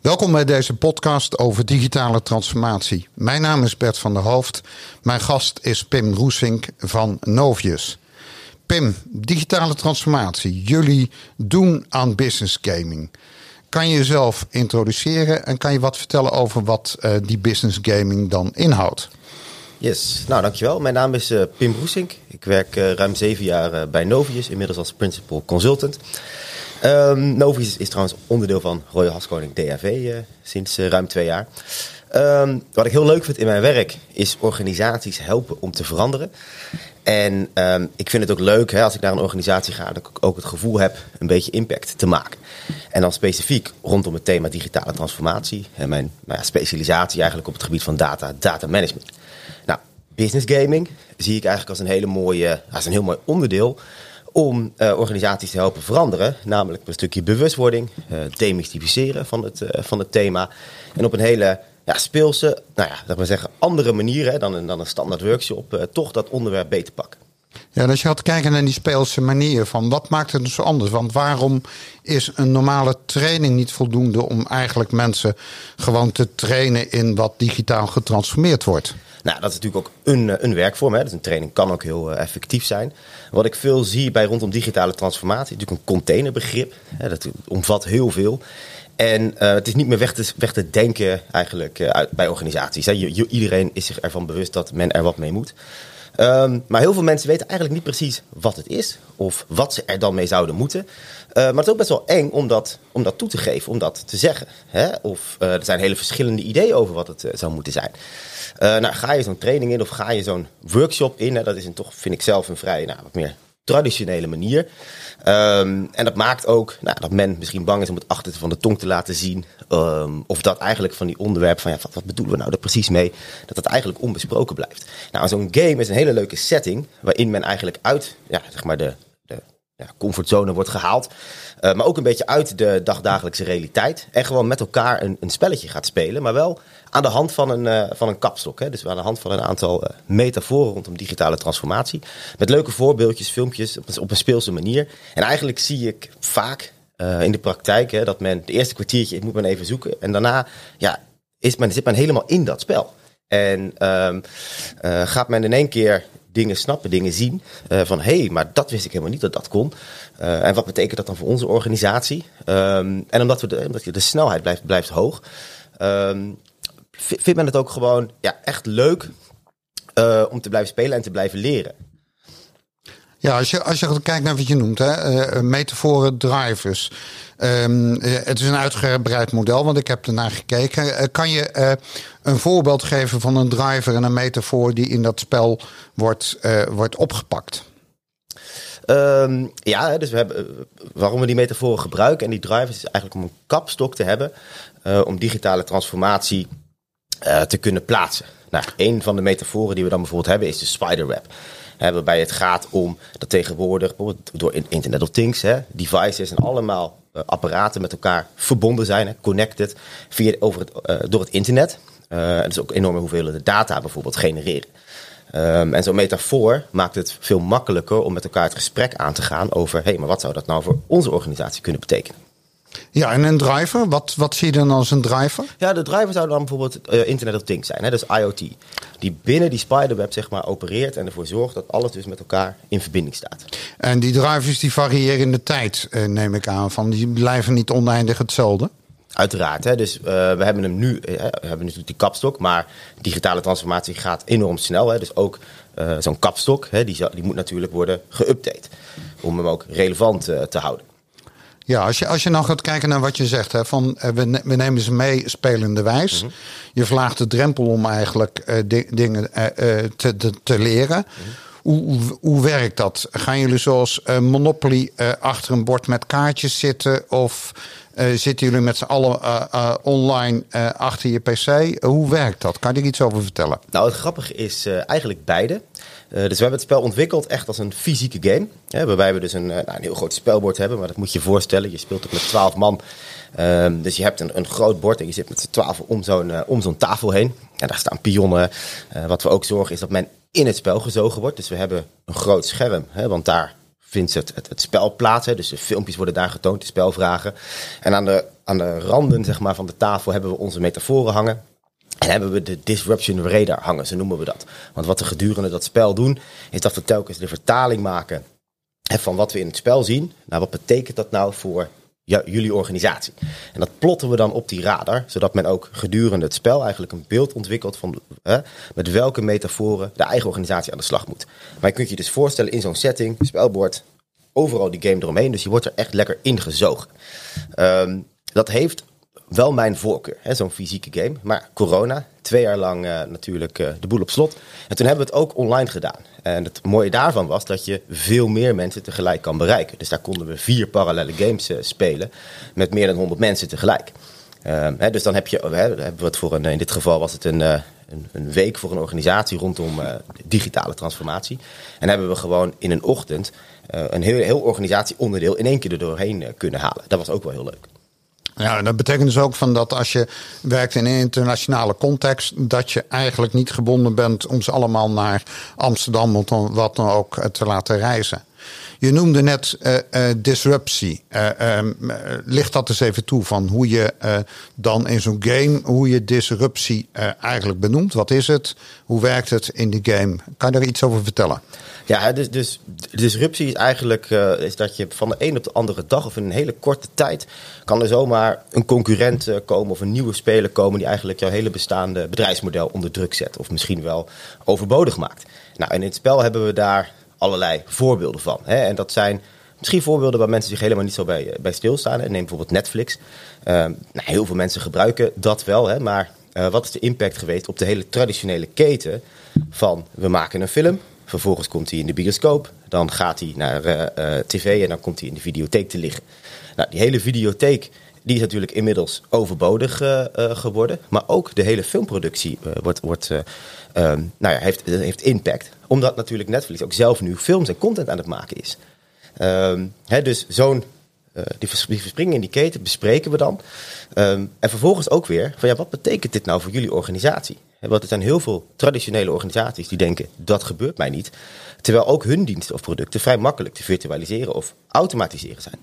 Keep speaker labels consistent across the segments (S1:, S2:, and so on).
S1: Welkom bij deze podcast over digitale transformatie. Mijn naam is Bert van der Hoofd. Mijn gast is Pim Roesink van Novius. Pim, digitale transformatie. Jullie doen aan business gaming. Kan je jezelf introduceren en kan je wat vertellen over wat uh, die business gaming dan inhoudt?
S2: Yes, nou dankjewel. Mijn naam is uh, Pim Roesink. Ik werk uh, ruim zeven jaar bij Novius, inmiddels als principal consultant. Um, is trouwens onderdeel van Royal Haskoning DAV uh, sinds uh, ruim twee jaar. Um, wat ik heel leuk vind in mijn werk is organisaties helpen om te veranderen. En um, ik vind het ook leuk hè, als ik naar een organisatie ga, dat ik ook het gevoel heb een beetje impact te maken. En dan specifiek rondom het thema digitale transformatie en mijn nou ja, specialisatie eigenlijk op het gebied van data, data management. Nou, business gaming zie ik eigenlijk als een hele mooie, als een heel mooi onderdeel om uh, organisaties te helpen veranderen. Namelijk een stukje bewustwording, uh, demystificeren van het, uh, van het thema. En op een hele ja, speelse, nou ja, laat maar zeggen, andere manier dan, dan een standaard workshop, toch dat onderwerp beter pakken.
S1: Ja, dus je had kijken naar die speelse manier van wat maakt het zo anders? Want waarom is een normale training niet voldoende om eigenlijk mensen gewoon te trainen in wat digitaal getransformeerd wordt?
S2: Nou, dat is natuurlijk ook een, een werkvorm. Hè. Dus een training kan ook heel uh, effectief zijn. Wat ik veel zie bij rondom digitale transformatie, natuurlijk een containerbegrip. Hè, dat omvat heel veel. En uh, het is niet meer weg te, weg te denken eigenlijk bij organisaties. Iedereen is zich ervan bewust dat men er wat mee moet. Um, maar heel veel mensen weten eigenlijk niet precies wat het is of wat ze er dan mee zouden moeten. Uh, maar het is ook best wel eng om dat, om dat toe te geven, om dat te zeggen. Hè? Of uh, er zijn hele verschillende ideeën over wat het uh, zou moeten zijn. nou, ga je zo'n training in of ga je zo'n workshop in? Dat is een, toch, vind ik zelf, een vrij nou, wat meer traditionele manier. Um, en dat maakt ook nou, dat men misschien bang is om het achter van de tong te laten zien. Um, of dat eigenlijk van die onderwerp van ja, wat, wat bedoelen we nou er precies mee, dat dat eigenlijk onbesproken blijft. Nou, zo'n game is een hele leuke setting waarin men eigenlijk uit ja, zeg maar de ja, comfortzone wordt gehaald. Uh, maar ook een beetje uit de dagdagelijkse realiteit. En gewoon met elkaar een, een spelletje gaat spelen. Maar wel aan de hand van een, uh, van een kapstok. Hè? Dus aan de hand van een aantal uh, metaforen rondom digitale transformatie. Met leuke voorbeeldjes, filmpjes op een, speelse manier. En eigenlijk zie ik vaak in de praktijk hè, dat men de eerste kwartiertje moet men even zoeken. En daarna ja, is men, zit men helemaal in dat spel. En um, gaat men in één keer dingen snappen, dingen zien. Uh, van hé, hey, maar dat wist ik helemaal niet dat dat kon. Uh, en wat betekent dat dan voor onze organisatie? Um, en omdat, we de, omdat de snelheid blijft, blijft hoog, um, vindt men het ook gewoon ja, echt leuk uh, om te blijven spelen en te blijven leren.
S1: Ja, als je, als je kijkt naar wat je noemt, hè, uh, metaforen, drivers. Um, uh, het is een uitgebreid model, want ik heb ernaar gekeken. Kan je een voorbeeld geven van een driver en een metafoor die in dat spel wordt, wordt opgepakt?
S2: Um, ja, dus we hebben, waarom we die metaforen gebruiken en die drivers is eigenlijk om een kapstok te hebben om digitale transformatie te kunnen plaatsen. Nou, een van de metaforen die we dan bijvoorbeeld hebben is de spiderweb. Waarbij het gaat om dat tegenwoordig door Internet of Things, hè, devices en allemaal uh, apparaten met elkaar verbonden zijn, hè, connected, via, over het, uh, door het internet. En dus ook enorme hoeveelheden data bijvoorbeeld genereren. Um, en zo'n metafoor maakt het veel makkelijker om met elkaar het gesprek aan te gaan over, hé, hey, maar wat zou dat nou voor onze organisatie kunnen betekenen?
S1: Ja, en een driver, wat, wat zie je dan als een driver?
S2: Ja, de driver zou dan bijvoorbeeld uh, Internet of Things zijn, hè, dus IoT. Die binnen die spiderweb zeg maar opereert en ervoor zorgt dat alles dus met elkaar in verbinding staat.
S1: En die drivers die variëren in de tijd, uh, neem ik aan, van die blijven niet oneindig hetzelfde?
S2: Uiteraard, hè. dus uh, we hebben hem nu, we hebben natuurlijk die kapstok, maar digitale transformatie gaat enorm snel. Hè. Dus ook zo'n kapstok, hè, die, die moet natuurlijk worden geüpdate om hem ook relevant te houden.
S1: Ja, als je, als je nou gaat kijken naar wat je zegt, hè, van we, we nemen ze mee spelende wijs. Mm -hmm. Je verlaagt de drempel om eigenlijk uh, di dingen uh, te, te, te, leren. Mm -hmm. Hoe, hoe, hoe, werkt dat? Gaan jullie zoals Monopoly achter een bord met kaartjes zitten? Of zitten jullie met z'n allen online achter je pc? hoe werkt dat? Kan je er iets over vertellen?
S2: Nou, het grappige is eigenlijk beide. Uh, dus we hebben het spel ontwikkeld echt als een fysieke game. Hè, waarbij we dus een, nou, een heel groot spelbord hebben. Maar dat moet je je voorstellen. Je speelt ook met 12 man. Um, dus je hebt een, een groot bord en je zit met z'n 12 om zo'n uh, om zo'n tafel heen. En daar staan pionnen. Wat we ook zorgen is dat men in het spel gezogen wordt. Dus we hebben een groot scherm. Hè, want daar vindt het, het, het spel plaats. Hè, dus de filmpjes worden daar getoond, de spelvragen. En aan de, aan de randen zeg maar, van de tafel hebben we onze metaforen hangen. En hebben we de disruption radar hangen, zo noemen we dat. Want wat we gedurende dat spel doen, is dat we telkens de vertaling maken van wat we in het spel zien. Nou, wat betekent dat nou voor jullie organisatie? En dat plotten we dan op die radar, zodat men ook gedurende het spel eigenlijk een beeld ontwikkelt van met welke metaforen de eigen organisatie aan de slag moet. Maar je kunt je dus voorstellen in zo'n setting, spelbord, overal die game eromheen, dus je wordt er echt lekker ingezogen. Um, dat heeft wel mijn voorkeur, zo'n fysieke game. Maar corona, twee jaar lang uh, natuurlijk uh, de boel op slot. En toen hebben we het ook online gedaan. En het mooie daarvan was dat je veel meer mensen tegelijk kan bereiken. Dus daar konden we vier parallele games uh, spelen met meer dan 100 mensen tegelijk. Hè, dus dan heb je, hebben we het voor een, in dit geval was het een, een, een week voor een organisatie rondom digitale transformatie. En hebben we gewoon in een ochtend een heel, heel organisatieonderdeel in één keer er doorheen kunnen halen. Dat was ook wel heel leuk.
S1: Ja, dat betekent dus ook van dat als je werkt in een internationale context, dat je eigenlijk niet gebonden bent om ze allemaal naar Amsterdam of wat dan ook eh, te laten reizen. Je noemde net uh, uh, disruptie. Uh, licht dat eens even toe van hoe je dan in zo'n game, hoe je disruptie eigenlijk benoemt. Wat is het? Hoe werkt het in de game? Kan je daar iets over vertellen?
S2: Ja, dus, dus disruptie is eigenlijk uh, is dat je van de een op de andere dag of in een hele korte tijd kan er zomaar een concurrent uh, komen of een nieuwe speler komen die eigenlijk jouw hele bestaande bedrijfsmodel onder druk zet of misschien wel overbodig maakt. Nou, en in het spel hebben we daar allerlei voorbeelden van. Hè? En dat zijn misschien voorbeelden waar mensen zich helemaal niet zo bij, bij stilstaan. Neem bijvoorbeeld Netflix. Uh, nou, heel veel mensen gebruiken dat wel, hè? maar wat is de impact geweest op de hele traditionele keten van we maken een film, Vervolgens komt hij in de bioscoop. Dan gaat hij naar uh, uh, tv en dan komt hij in de videotheek te liggen. Nou, die hele videotheek die is natuurlijk inmiddels overbodig uh, geworden. Maar ook de hele filmproductie wordt, wordt, um, nou ja, heeft, heeft impact. Omdat natuurlijk Netflix ook zelf nu films en content aan het maken is. Um, hè, dus zo'n die, verspringing in die keten bespreken we dan. Um, en vervolgens ook weer van ja, wat betekent dit nou voor jullie organisatie? Want er zijn heel veel traditionele organisaties die denken dat gebeurt mij niet. Terwijl ook hun diensten of producten vrij makkelijk te virtualiseren of automatiseren zijn.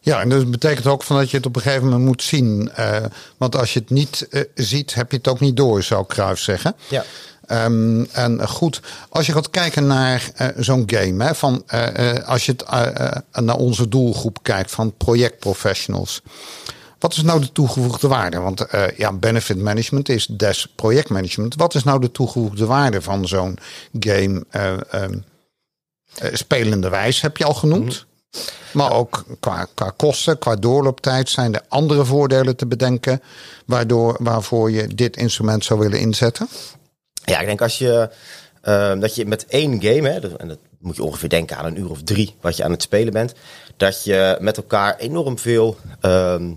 S1: Ja, en dat betekent ook van dat je het op een gegeven moment moet zien. Uh, want als je het niet uh, ziet, heb je het ook niet door, zou Kruis zeggen.
S2: Ja.
S1: Um, en goed, als je gaat kijken naar uh, zo'n game, hè, van, als je het, naar onze doelgroep kijkt van projectprofessionals. Wat is nou de toegevoegde waarde? Want uh, ja, benefit management is des projectmanagement. Wat is nou de toegevoegde waarde van zo'n game? Uh, uh, spelende wijs heb je al genoemd. Mhm. Maar ook qua, qua kosten, qua doorlooptijd zijn er andere voordelen te bedenken. Waardoor, waarvoor je dit instrument zou willen inzetten?
S2: Ja, ik denk als je ehm, dat je met één game, hè, en dat moet je ongeveer denken aan een uur of drie wat je aan het spelen bent, dat je met elkaar enorm veel ehm,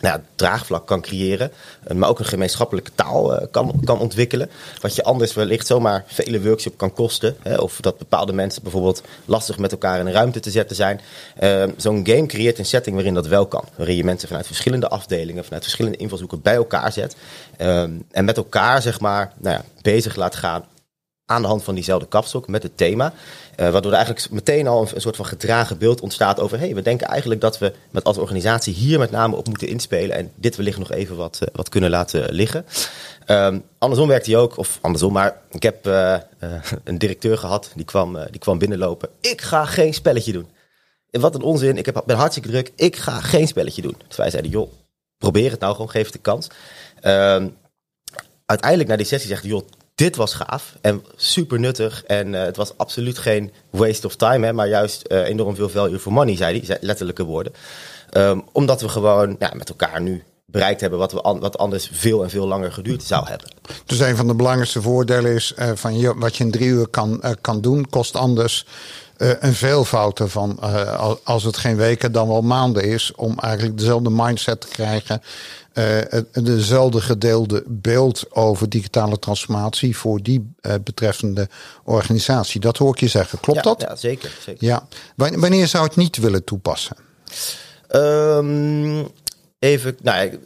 S2: nou, draagvlak kan creëren, eh, maar ook een gemeenschappelijke taal uh, kan, kan ontwikkelen. Wat je anders wellicht zomaar vele workshops kan kosten. Hè, of dat bepaalde mensen bijvoorbeeld lastig met elkaar in een ruimte te zetten zijn. Uh, Zo'n game creëert een setting waarin dat wel kan. Waarin je mensen vanuit verschillende afdelingen, vanuit verschillende invalshoeken bij elkaar zet. en met elkaar zeg maar nou ja, bezig laat gaan aan de hand van diezelfde kapstok met het thema. Uh, waardoor er eigenlijk meteen al een, soort van gedragen beeld ontstaat over... hey, we denken eigenlijk dat we met als organisatie hier met name op moeten inspelen... en dit wellicht nog even wat, uh, wat kunnen laten liggen. Um, andersom werkt hij ook, of andersom, maar ik heb uh, een directeur gehad... die kwam, die kwam binnenlopen. Ik ga geen spelletje doen. En wat een onzin, ik heb, ben hartstikke druk. Ik ga geen spelletje doen. Dus wij zeiden, joh, probeer het nou gewoon, geef het de kans. Um, uiteindelijk na die sessie zegt hij, joh, dit was gaaf en super nuttig. En uh, het was absoluut geen waste of time, hè, maar juist uh, enorm veel value for money, zei hij, letterlijke woorden. Um, omdat we gewoon ja, met elkaar nu bereikt hebben wat, we an wat anders veel en veel langer geduurd zou hebben.
S1: Dus een van de belangrijkste voordelen is uh, van je, wat je in drie uur kan, kan doen, kost anders een veelvoud ervan. als het geen weken dan wel maanden is, om eigenlijk dezelfde mindset te krijgen uh, dezelfde gedeelde beeld over digitale transformatie voor die uh, betreffende organisatie. Dat hoor ik je zeggen. Klopt dat?
S2: Ja, zeker. zeker.
S1: Ja. Wanneer zou het niet willen toepassen?
S2: Um, even, nou,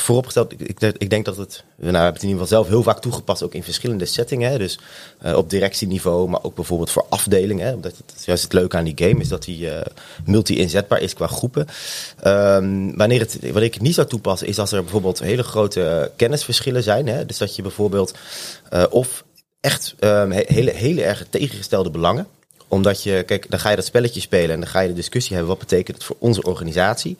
S2: vooropgesteld, ik, ik, denk dat het, we hebben het in ieder geval zelf heel vaak toegepast, ook in verschillende settingen. Dus uh, op directieniveau, maar ook bijvoorbeeld voor afdelingen. Omdat het, juist het leuke aan die game is dat hij uh, multi-inzetbaar is qua groepen. Um, wanneer, het, wanneer ik niet zou toepassen, is als er bijvoorbeeld hele grote kennisverschillen zijn. Hè, dus dat je bijvoorbeeld uh, of echt um, hele, hele erg tegengestelde belangen omdat je, kijk, dan ga je dat spelletje spelen en dan ga je de discussie hebben. Wat betekent het voor onze organisatie?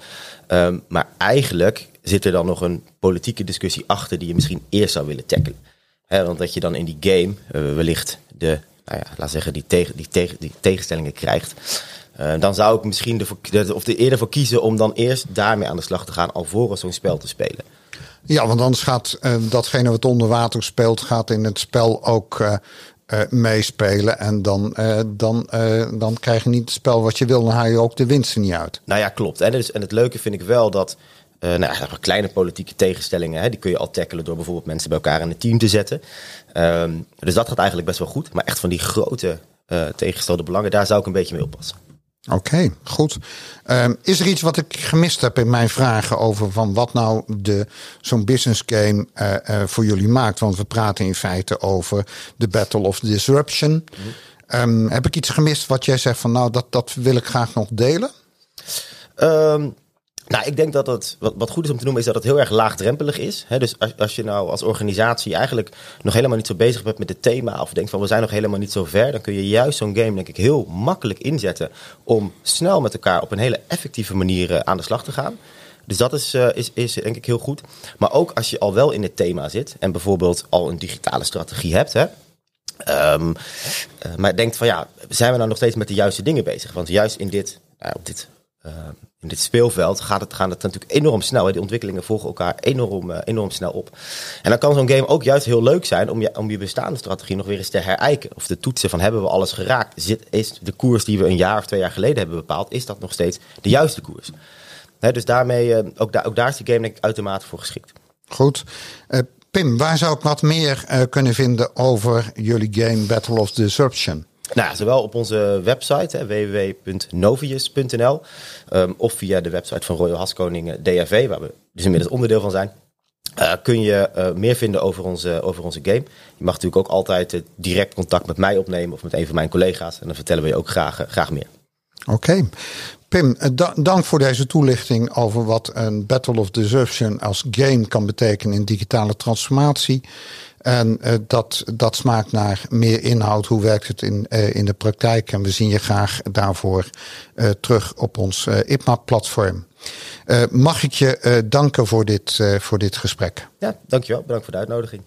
S2: Um, maar eigenlijk zit er dan nog een politieke discussie achter die je misschien eerst zou willen tackelen. He, want dat je dan in die game uh, wellicht de, nou ja, laat zeggen, die, tegen, die, tegen, die tegenstellingen krijgt. Uh, dan zou ik misschien de, of de eerder voor kiezen om dan eerst daarmee aan de slag te gaan, alvorens zo'n spel te spelen.
S1: Ja, want anders gaat uh, datgene wat onder water speelt, gaat in het spel ook uh, meespelen. En dan, uh, dan, uh, dan krijg je niet het spel wat je wil. Dan haal je ook de winsten niet uit.
S2: Nou ja, klopt. En, dus, en het leuke vind ik wel dat. Nou ja, kleine politieke tegenstellingen, hè, die kun je al tackelen door bijvoorbeeld mensen bij elkaar in een team te zetten. Um, dus dat gaat eigenlijk best wel goed. Maar echt van die grote tegengestelde belangen, daar zou ik een beetje mee oppassen.
S1: Oké, okay, goed. Um, is er iets wat ik gemist heb in mijn vragen over van wat nou de, zo'n business game uh, uh, voor jullie maakt? Want we praten in feite over de Battle of Disruption. Mm -hmm. um, heb ik iets gemist wat jij zegt van nou, dat, dat wil ik graag nog delen?
S2: Um, nou, ik denk dat het, wat, goed is om te noemen, is dat het heel erg laagdrempelig is. Dus als, als je nou als organisatie eigenlijk nog helemaal niet zo bezig bent met het thema, of denkt van we zijn nog helemaal niet zo ver, dan kun je juist zo'n game, denk ik, heel makkelijk inzetten om snel met elkaar op een hele effectieve manier uh, aan de slag te gaan. Dus dat is, uh, is, is denk ik heel goed. Maar ook als je al wel in het thema zit en bijvoorbeeld al een digitale strategie hebt, hè, um, maar denkt van ja, zijn we nou nog steeds met de juiste dingen bezig? Want juist in dit, op dit uh, in dit speelveld gaat het, gaat het natuurlijk enorm snel. Hè? Die ontwikkelingen volgen elkaar enorm, uh, enorm snel op. En dan kan zo'n game ook juist heel leuk zijn om je, om je bestaande strategie nog weer eens te herijken. Of de toetsen van hebben we alles geraakt? Is de koers die we een jaar of twee jaar geleden hebben bepaald, is dat nog steeds de juiste koers? Hè, dus daarmee, uh, ook, da ook daar is die game denk uitermate voor geschikt.
S1: Goed. Pim, waar zou ik wat meer kunnen vinden over jullie game Battle of Disruption?
S2: Nou, zowel op onze website www.novius.nl um, of via de website van Royal Haskoning DAV, waar we dus inmiddels onderdeel van zijn. Uh, kun je uh, meer vinden over onze, over onze game. Je mag natuurlijk ook altijd direct contact met mij opnemen of met een van mijn collega's. En dan vertellen we je ook graag, graag meer.
S1: Oké. Pim, dank voor deze toelichting over wat een Battle of Disruption als game kan betekenen in digitale transformatie. En uh, dat, dat smaakt naar meer inhoud. Hoe werkt het in, uh, in de praktijk? En we zien je graag daarvoor terug op ons IPMA-platform. mag ik je danken voor dit, voor dit gesprek?
S2: Ja, dankjewel. Bedankt voor de uitnodiging.